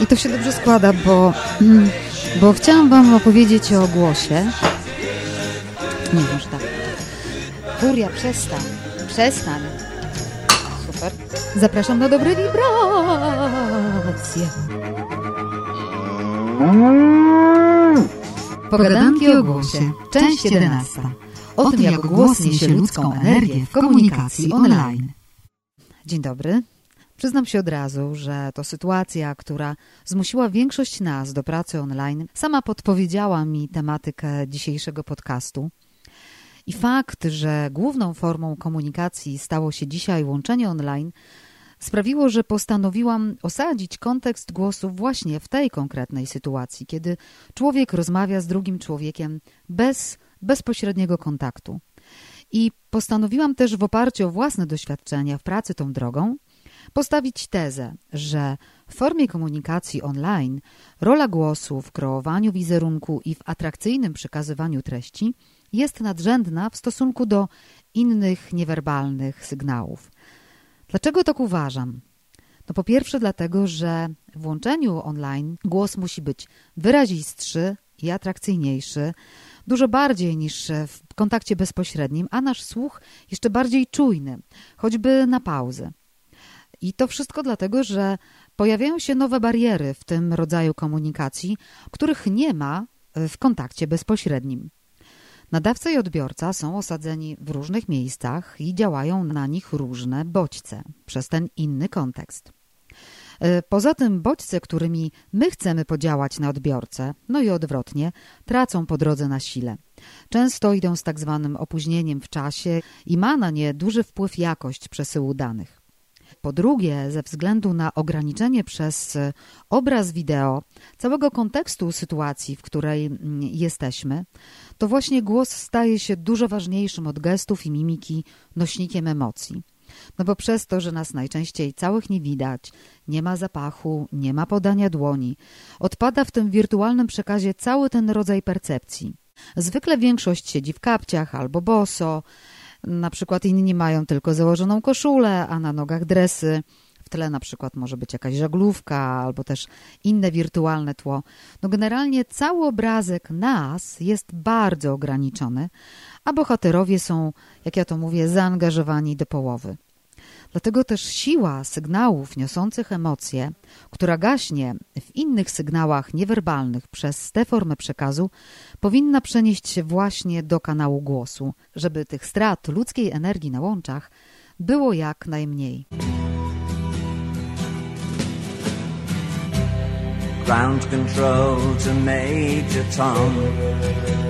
I to się dobrze składa, bo, mm, bo chciałam Wam opowiedzieć o głosie. Nie, może tak. Furia, przestań. Przestań. Super. Zapraszam na dobre wibracje. Pogadanki o głosie. Część 11. O tym, jak głos niesie ludzką energię w komunikacji online. Dzień dobry. Przyznam się od razu, że to sytuacja, która zmusiła większość nas do pracy online, sama podpowiedziała mi tematykę dzisiejszego podcastu. I fakt, że główną formą komunikacji stało się dzisiaj łączenie online, sprawiło, że postanowiłam osadzić kontekst głosu właśnie w tej konkretnej sytuacji, kiedy człowiek rozmawia z drugim człowiekiem bez bezpośredniego kontaktu. I postanowiłam też w oparciu o własne doświadczenia w pracy tą drogą postawić tezę, że w formie komunikacji online rola głosu w kreowaniu wizerunku i w atrakcyjnym przekazywaniu treści jest nadrzędna w stosunku do innych niewerbalnych sygnałów. Dlaczego tak uważam? No po pierwsze dlatego, że w łączeniu online głos musi być wyrazistszy i atrakcyjniejszy, dużo bardziej niż w kontakcie bezpośrednim, a nasz słuch jeszcze bardziej czujny, choćby na pauzę. I to wszystko dlatego, że pojawiają się nowe bariery w tym rodzaju komunikacji, których nie ma w kontakcie bezpośrednim. Nadawca i odbiorca są osadzeni w różnych miejscach i działają na nich różne bodźce przez ten inny kontekst. E, poza tym bodźce, którymi my chcemy podziałać na odbiorcę, no i odwrotnie, tracą po drodze na sile. Często idą z tak zwanym opóźnieniem w czasie i ma na nie duży wpływ jakość przesyłu danych. Po drugie, ze względu na ograniczenie przez e, obraz wideo całego kontekstu sytuacji, w której mm, jesteśmy, to właśnie głos staje się dużo ważniejszym od gestów i mimiki nośnikiem emocji. No bo przez to, że nas najczęściej całych nie widać, nie ma zapachu, nie ma podania dłoni, odpada w tym wirtualnym przekazie cały ten rodzaj percepcji. Zwykle większość siedzi w kapciach albo boso, na przykład inni mają tylko założoną koszulę, a na nogach dresy. W tle na przykład może być jakaś żaglówka albo też inne wirtualne tło. No generalnie cały obrazek nas jest bardzo ograniczony, a bohaterowie są, jak ja to mówię, zaangażowani do połowy. Dlatego też siła sygnałów niosących emocje, która gaśnie w innych sygnałach niewerbalnych przez tę formę przekazu, powinna przenieść się właśnie do kanału głosu, żeby tych strat ludzkiej energii na łączach było jak najmniej. Ground control to Major Tom.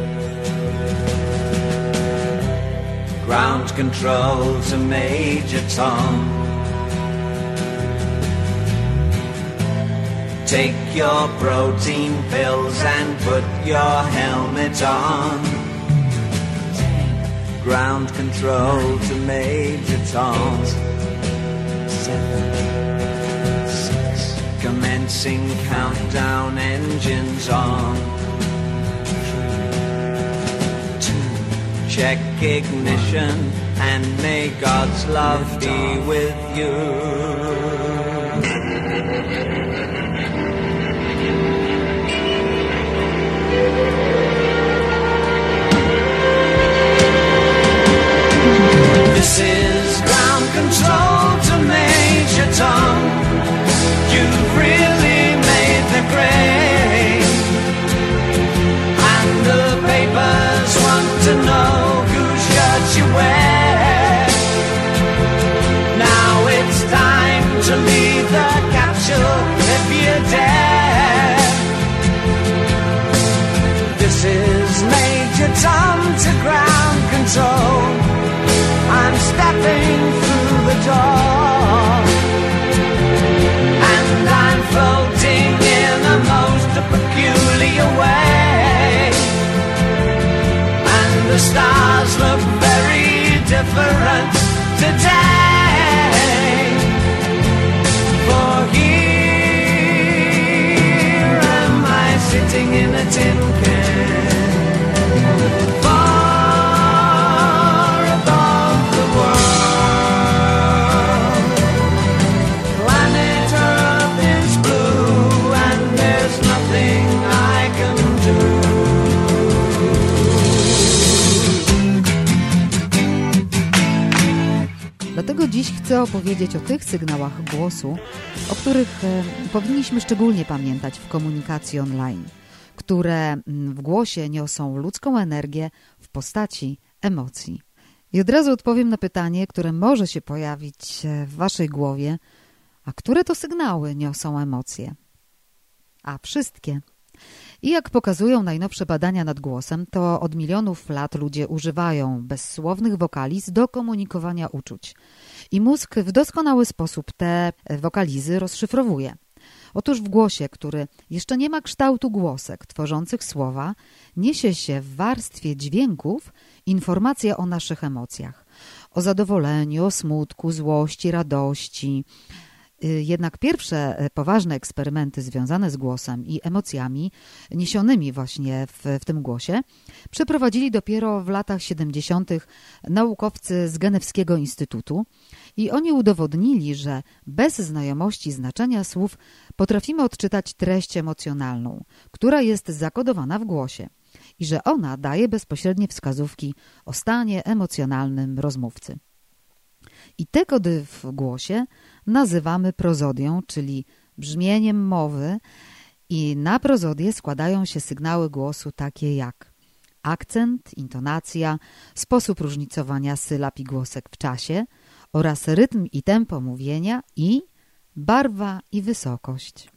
Ground control to Major Tom. Take your protein pills and put your helmet on. Ground control to Major Tom. Commencing countdown engines on. Check ignition and may God's love be with you. This is ground control to Major Tom. Stars look very different today. For here am I sitting in a tin can. Chcę opowiedzieć o tych sygnałach głosu, o których e, powinniśmy szczególnie pamiętać w komunikacji online, które mm, w głosie niosą ludzką energię w postaci emocji. I od razu odpowiem na pytanie, które może się pojawić e, w Waszej głowie, a które to sygnały niosą emocje? A wszystkie. I jak pokazują najnowsze badania nad głosem, to od milionów lat ludzie używają bezsłownych wokaliz do komunikowania uczuć. I mózg w doskonały sposób te wokalizy rozszyfrowuje. Otóż w głosie, który jeszcze nie ma kształtu głosek tworzących słowa, niesie się w warstwie dźwięków informacja o naszych emocjach. O zadowoleniu, o smutku, złości, radości, jednak pierwsze e, poważne eksperymenty związane z głosem i emocjami niesionymi właśnie w, w tym głosie przeprowadzili dopiero w latach 70. naukowcy z Genewskiego Instytutu i oni udowodnili, że bez znajomości znaczenia słów potrafimy odczytać treść emocjonalną, która jest zakodowana w głosie i że ona daje bezpośrednie wskazówki o stanie emocjonalnym rozmówcy. I te kody w głosie nazywamy prozodią, czyli brzmieniem mowy i na prozodię składają się sygnały głosu takie jak akcent, intonacja, sposób różnicowania sylab i głosek w czasie oraz rytm i tempo mówienia i barwa i wysokość.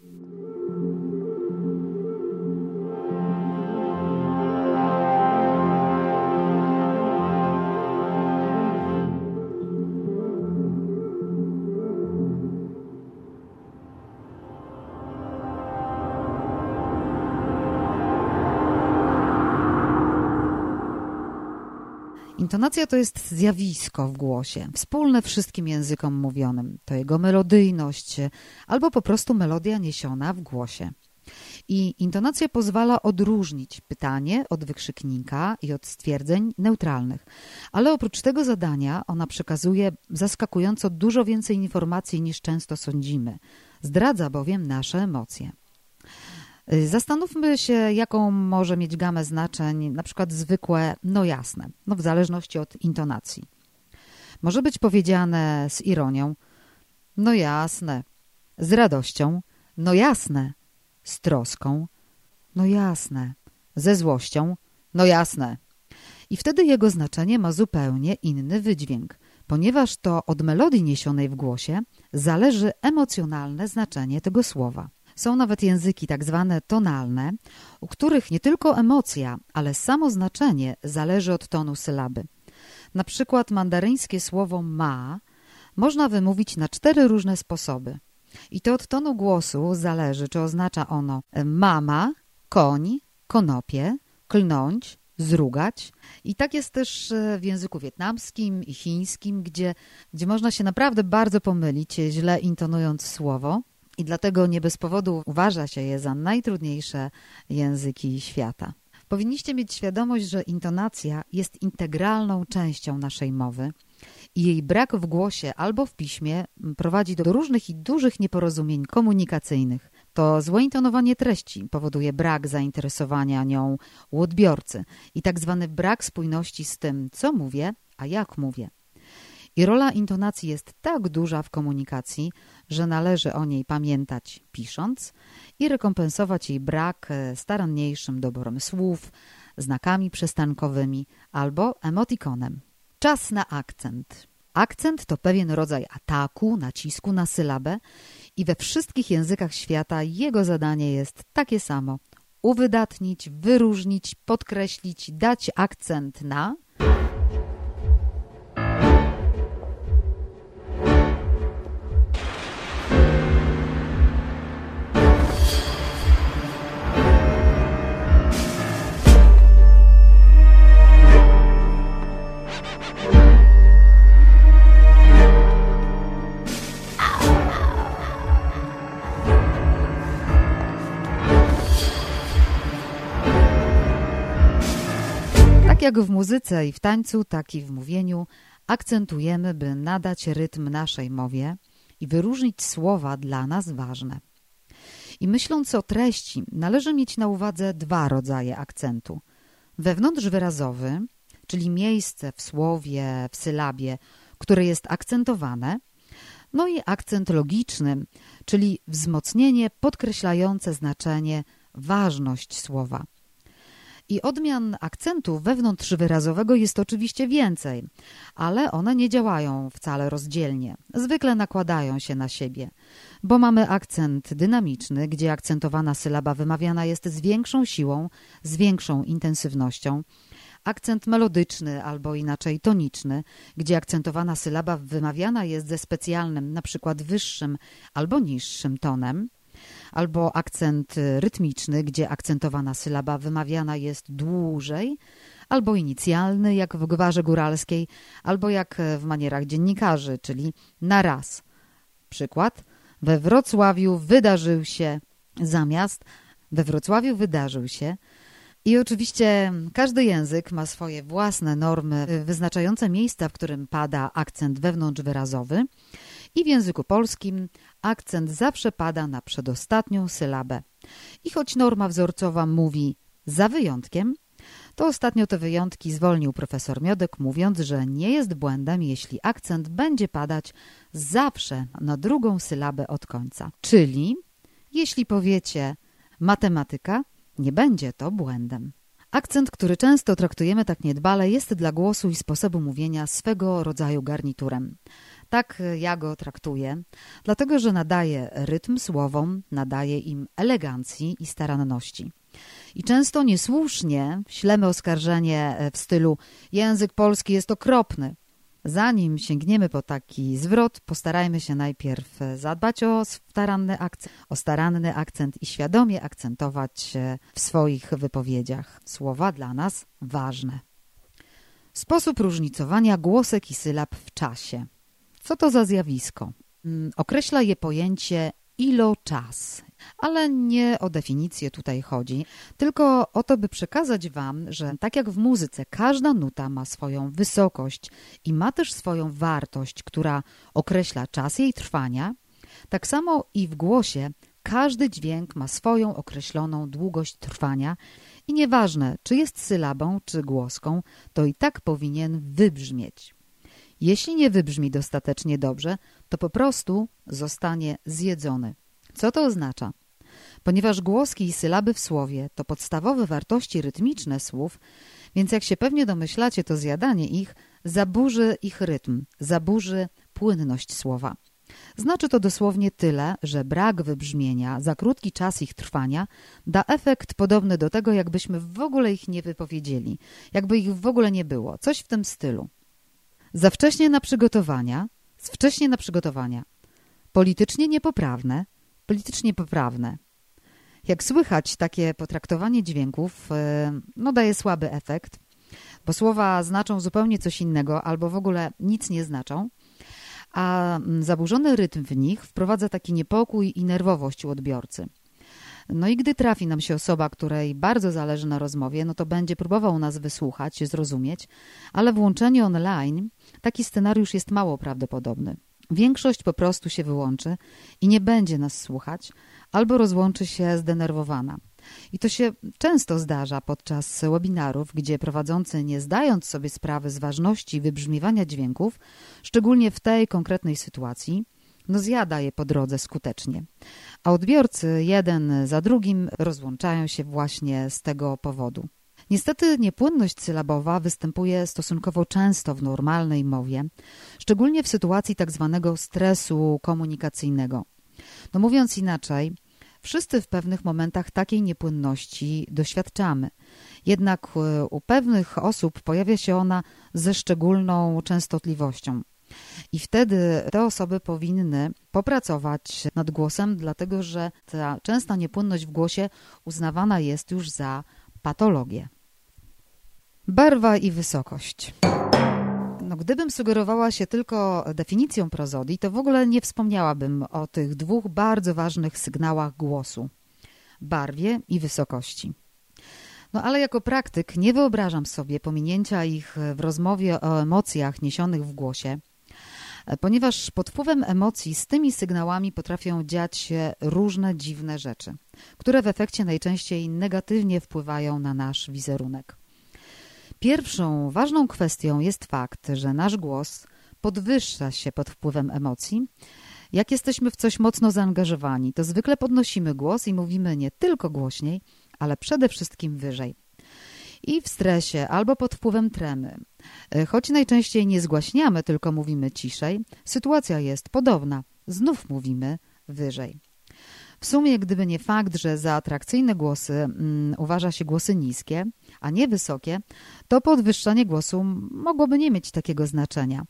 Intonacja to jest zjawisko w głosie, wspólne wszystkim językom mówionym. To jego melodyjność albo po prostu melodia niesiona w głosie. I intonacja pozwala odróżnić pytanie od wykrzyknika i od stwierdzeń neutralnych. Ale oprócz tego zadania ona przekazuje zaskakująco dużo więcej informacji niż często sądzimy. Zdradza bowiem nasze emocje. Y, zastanówmy się, jaką może mieć gamę znaczeń, na przykład zwykłe, no jasne, no w zależności od intonacji. Może być powiedziane z ironią, no jasne, z radością, no jasne, z troską, no jasne, ze złością, no jasne. I wtedy jego znaczenie ma zupełnie inny wydźwięk, ponieważ to od melodii niesionej w głosie zależy emocjonalne znaczenie tego słowa. Są nawet języki tak zwane tonalne, u których nie tylko emocja, ale samo znaczenie zależy od tonu sylaby. Na przykład mandaryńskie słowo ma można wymówić na cztery różne sposoby. I to od tonu głosu zależy, czy oznacza ono mama, koń, konopie, klnąć, zrugać. I tak jest też e, w języku wietnamskim i chińskim, gdzie, gdzie można się naprawdę bardzo pomylić, źle intonując słowo. I dlatego nie bez powodu uważa się je za najtrudniejsze języki świata. Powinniście mieć świadomość, że intonacja jest integralną częścią naszej mowy i jej brak w głosie albo w piśmie prowadzi do różnych i dużych nieporozumień komunikacyjnych. To złe intonowanie treści powoduje brak zainteresowania nią u odbiorcy i tak zwany brak spójności z tym, co mówię, a jak mówię. I rola intonacji jest tak duża w komunikacji, że należy o niej pamiętać pisząc i rekompensować jej brak e, staranniejszym doborem słów, znakami przystankowymi albo emotikonem. Czas na akcent. Akcent to pewien rodzaj ataku, nacisku na sylabę i we wszystkich językach świata jego zadanie jest takie samo. Uwydatnić, wyróżnić, podkreślić, dać akcent na jak w muzyce i w tańcu, tak i w mówieniu akcentujemy, by nadać rytm naszej mowie i wyróżnić słowa dla nas ważne. I myśląc o treści, należy mieć na uwadze dwa rodzaje akcentu. Wewnątrz wyrazowy, czyli miejsce w słowie, w sylabie, które jest akcentowane No i akcent logiczny, czyli wzmocnienie podkreślające znaczenie, ważność słowa. I odmian akcentu wewnątrzwyrazowego jest oczywiście więcej, ale one nie działają wcale rozdzielnie. Zwykle nakładają się na siebie, bo mamy akcent dynamiczny, gdzie akcentowana sylaba wymawiana jest z większą siłą, z większą intensywnością, akcent melodyczny albo inaczej toniczny, gdzie akcentowana sylaba wymawiana jest ze specjalnym, na przykład wyższym albo niższym tonem, albo akcent rytmiczny, gdzie akcentowana sylaba wymawiana jest dłużej, albo inicjalny, jak w gwarze góralskiej, albo jak w manierach dziennikarzy, czyli na raz. Przykład. We Wrocławiu wydarzył się zamiast we Wrocławiu wydarzył się i oczywiście każdy język ma swoje własne normy wyznaczające miejsca, w którym pada akcent wewnątrzwyrazowy i w języku polskim akcent zawsze pada na przedostatnią sylabę. I choć norma wzorcowa mówi za wyjątkiem, to ostatnio te wyjątki zwolnił profesor Miodek, mówiąc, że nie jest błędem, jeśli akcent będzie padać zawsze na drugą sylabę od końca. Czyli jeśli powiecie matematyka, nie będzie to błędem. Akcent, który często traktujemy tak niedbale, jest dla głosu i sposobu mówienia swego rodzaju garniturem. Tak ja go traktuję, dlatego że nadaje rytm słowom, nadaje im elegancji i staranności. I często niesłusznie ślemy oskarżenie w stylu język polski jest okropny, Zanim sięgniemy po taki zwrot, postarajmy się najpierw zadbać o staranny akcent, o staranny akcent i świadomie akcentować w swoich wypowiedziach. Słowa dla nas ważne. Sposób różnicowania głosek i sylab w czasie. Co to za zjawisko? Mm, określa je pojęcie iloczas. Ale nie o definicję tutaj chodzi, tylko o to, by przekazać Wam, że tak jak w muzyce każda nuta ma swoją wysokość i ma też swoją wartość, która określa czas jej trwania, tak samo i w głosie każdy dźwięk ma swoją określoną długość trwania i nieważne, czy jest sylabą, czy głoską, to i tak powinien wybrzmieć. Jeśli nie wybrzmi dostatecznie dobrze, to po prostu zostanie zjedzony. Co to oznacza? Ponieważ głoski i sylaby w słowie to podstawowe wartości rytmiczne słów, więc jak się pewnie domyślacie, to zjadanie ich zaburzy ich rytm, zaburzy płynność słowa. Znaczy to dosłownie tyle, że brak wybrzmienia za krótki czas ich trwania da efekt podobny do tego, jakbyśmy w ogóle ich nie wypowiedzieli, jakby ich w ogóle nie było, coś w tym stylu. Za wcześnie na przygotowania, z wcześnie na przygotowania. Politycznie niepoprawne, politycznie poprawne. Jak słychać, takie potraktowanie dźwięków e, no, daje słaby efekt, bo słowa znaczą zupełnie coś innego albo w ogóle nic nie znaczą, a zaburzony rytm w nich wprowadza taki niepokój i nerwowość u odbiorcy. No i gdy trafi nam się osoba, której bardzo zależy na rozmowie, no to będzie próbował nas wysłuchać, zrozumieć, ale włączenie online taki scenariusz jest mało prawdopodobny. Większość po prostu się wyłączy i nie będzie nas słuchać, albo rozłączy się zdenerwowana. I to się często zdarza podczas webinarów, gdzie prowadzący, nie zdając sobie sprawy z ważności wybrzmiewania dźwięków, szczególnie w tej konkretnej sytuacji, no zjada je po drodze skutecznie. A odbiorcy jeden za drugim rozłączają się właśnie z tego powodu. Niestety niepłynność sylabowa występuje stosunkowo często w normalnej mowie, szczególnie w sytuacji tak zwanego stresu komunikacyjnego. No mówiąc inaczej, wszyscy w pewnych momentach takiej niepłynności doświadczamy. Jednak e, u pewnych osób pojawia się ona ze szczególną częstotliwością. I wtedy te osoby powinny popracować nad głosem, dlatego że ta częsta niepłynność w głosie uznawana jest już za patologię. Barwa i wysokość. No, gdybym sugerowała się tylko definicją prozodii, to w ogóle nie wspomniałabym o tych dwóch bardzo ważnych sygnałach głosu barwie i wysokości. No ale jako praktyk nie wyobrażam sobie pominięcia ich w rozmowie o emocjach niesionych w głosie, ponieważ pod wpływem emocji z tymi sygnałami potrafią dziać się różne dziwne rzeczy, które w efekcie najczęściej negatywnie wpływają na nasz wizerunek. Pierwszą ważną kwestią jest fakt, że nasz głos podwyższa się pod wpływem emocji Jak jesteśmy w coś mocno zaangażowani, to zwykle podnosimy głos i mówimy nie tylko głośniej, ale przede wszystkim wyżej. I w stresie albo pod wpływem tremy. E, choć najczęściej nie zgłaśniamy, tylko mówimy ciszej, sytuacja jest podobna. Znów mówimy wyżej. W sumie, gdyby nie fakt, że za atrakcyjne głosy mm, uważa się głosy niskie, a nie wysokie, to podwyższanie głosu mogłoby nie mieć takiego znaczenia.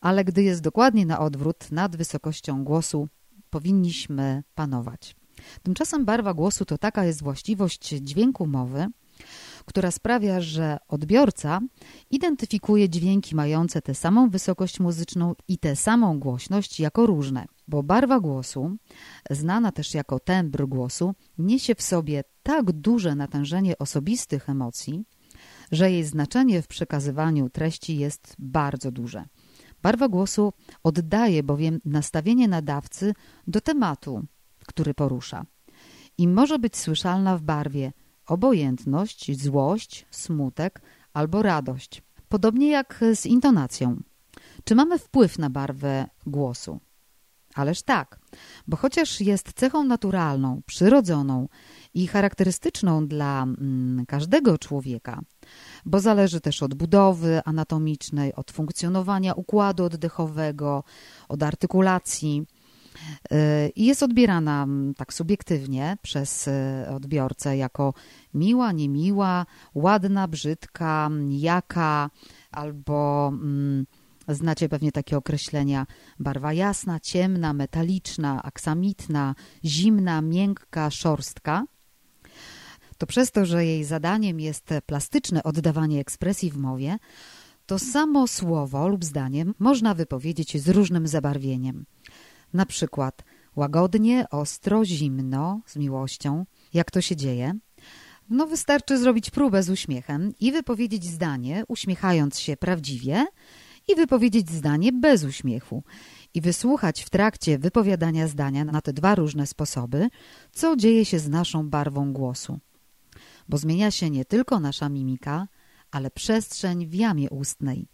Ale gdy jest dokładnie na odwrót, nad wysokością głosu powinniśmy panować. Tymczasem barwa głosu to taka jest właściwość dźwięku mowy, która sprawia, że odbiorca identyfikuje dźwięki mające tę samą wysokość muzyczną i tę samą głośność jako różne, bo barwa głosu, znana też jako tembr głosu, niesie w sobie tak duże natężenie osobistych emocji, że jej znaczenie w przekazywaniu treści jest bardzo duże. Barwa głosu oddaje bowiem nastawienie nadawcy do tematu, który porusza i może być słyszalna w barwie obojętność, złość, smutek albo radość. Podobnie jak z intonacją. Czy mamy wpływ na barwę głosu? Ależ tak, bo chociaż jest cechą naturalną, przyrodzoną i charakterystyczną dla mm, każdego człowieka, bo zależy też od budowy anatomicznej, od funkcjonowania układu oddechowego, od artykulacji, i jest odbierana mm, tak subiektywnie przez e, odbiorcę jako miła, niemiła, ładna, brzydka, jaka albo mm, znacie pewnie takie określenia barwa jasna, ciemna, metaliczna, aksamitna, zimna, miękka, szorstka to przez to, że jej zadaniem jest plastyczne oddawanie ekspresji w mowie, to samo słowo lub zdanie można wypowiedzieć z różnym zabarwieniem. Na przykład łagodnie, ostro, zimno, z miłością. Jak to się dzieje? No wystarczy zrobić próbę z uśmiechem i wypowiedzieć zdanie, uśmiechając się prawdziwie i wypowiedzieć zdanie bez uśmiechu i wysłuchać w trakcie wypowiadania zdania na te dwa różne sposoby, co dzieje się z naszą barwą głosu. Bo zmienia się nie tylko nasza mimika, ale przestrzeń w jamie ustnej.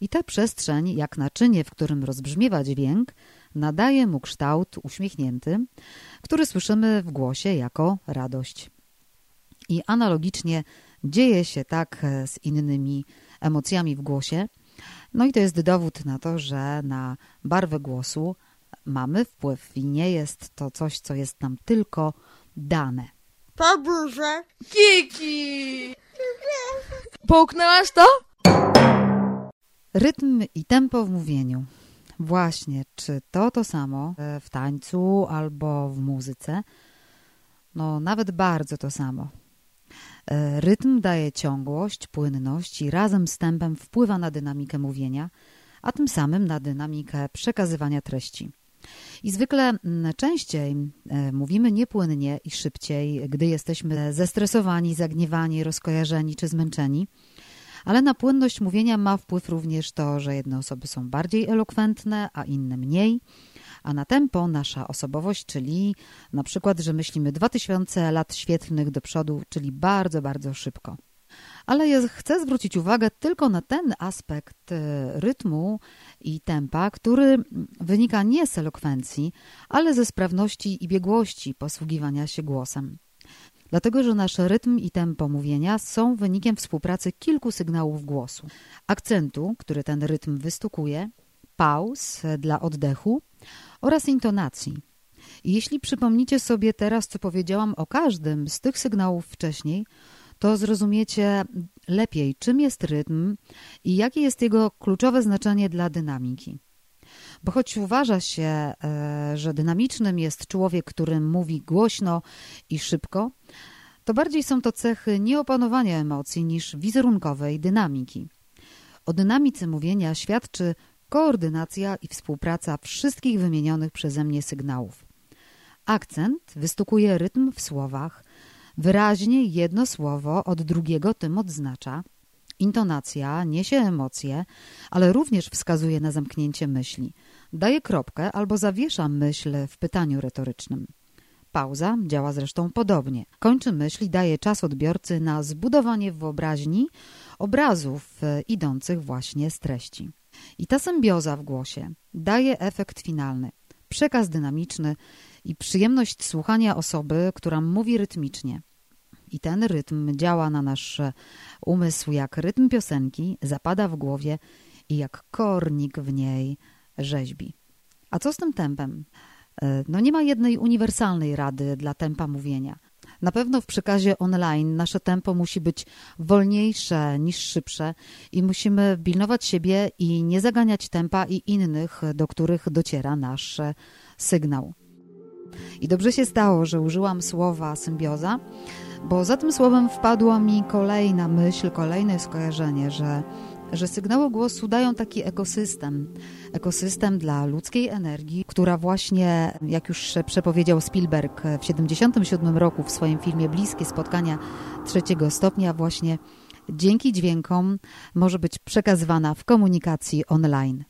I ta przestrzeń, jak naczynie, w którym rozbrzmiewa dźwięk, nadaje mu kształt uśmiechnięty, który słyszymy w głosie jako radość. I analogicznie dzieje się tak z innymi emocjami w głosie. No i to jest dowód na to, że na barwę głosu mamy wpływ i nie jest to coś, co jest nam tylko dane. Poburze. Kiki! Połknęłaś to? Rytm i tempo w mówieniu. Właśnie, czy to to samo e, w tańcu albo w muzyce? No, nawet bardzo to samo. E, rytm daje ciągłość, płynność i razem z tempem wpływa na dynamikę mówienia, a tym samym na dynamikę przekazywania treści. I zwykle częściej e, mówimy niepłynnie i szybciej, gdy jesteśmy zestresowani, zagniewani, rozkojarzeni czy zmęczeni, ale na płynność mówienia ma wpływ również to, że jedne osoby są bardziej elokwentne, a inne mniej, a na tempo nasza osobowość, czyli na przykład, że myślimy 2000 lat świetlnych do przodu, czyli bardzo, bardzo szybko. Ale ja chcę zwrócić uwagę tylko na ten aspekt e, rytmu i tempa, który wynika nie z elokwencji, ale ze sprawności i biegłości posługiwania się głosem dlatego że nasz rytm i tempo mówienia są wynikiem współpracy kilku sygnałów głosu. Akcentu, który ten rytm wystukuje, pauz dla oddechu oraz intonacji. Jeśli przypomnicie sobie teraz, co powiedziałam o każdym z tych sygnałów wcześniej, to zrozumiecie lepiej, czym jest rytm i jakie jest jego kluczowe znaczenie dla dynamiki. Bo choć uważa się, e, że dynamicznym jest człowiek, który mówi głośno i szybko, to bardziej są to cechy nieopanowania emocji niż wizerunkowej dynamiki. O dynamice mówienia świadczy koordynacja i współpraca wszystkich wymienionych przeze mnie sygnałów. Akcent wystukuje rytm w słowach, wyraźnie jedno słowo od drugiego tym odznacza. Intonacja niesie emocje, ale również wskazuje na zamknięcie myśli. Daje kropkę albo zawiesza myśl w pytaniu retorycznym. Pauza działa zresztą podobnie. Kończy myśl i daje czas odbiorcy na zbudowanie w wyobraźni obrazów e, idących właśnie z treści. I ta symbioza w głosie daje efekt finalny. przekaz dynamiczny i przyjemność słuchania osoby, która mówi rytmicznie. I ten rytm działa na nasz umysł jak rytm piosenki, zapada w głowie i jak kornik w niej rzeźbi. A co z tym tempem? E, no nie ma jednej uniwersalnej rady dla tempa mówienia. Na pewno w przekazie online nasze tempo musi być wolniejsze niż szybsze i musimy pilnować siebie i nie zaganiać tempa i innych, do których dociera nasz sygnał. I dobrze się stało, że użyłam słowa symbioza, bo za tym słowem wpadła mi kolejna myśl, kolejne skojarzenie, że że sygnały głosu dają taki ekosystem, ekosystem dla ludzkiej energii, która właśnie, jak już przepowiedział Spielberg w 1977 roku w swoim filmie Bliskie Spotkania Trzeciego Stopnia, właśnie dzięki dźwiękom może być przekazywana w komunikacji online.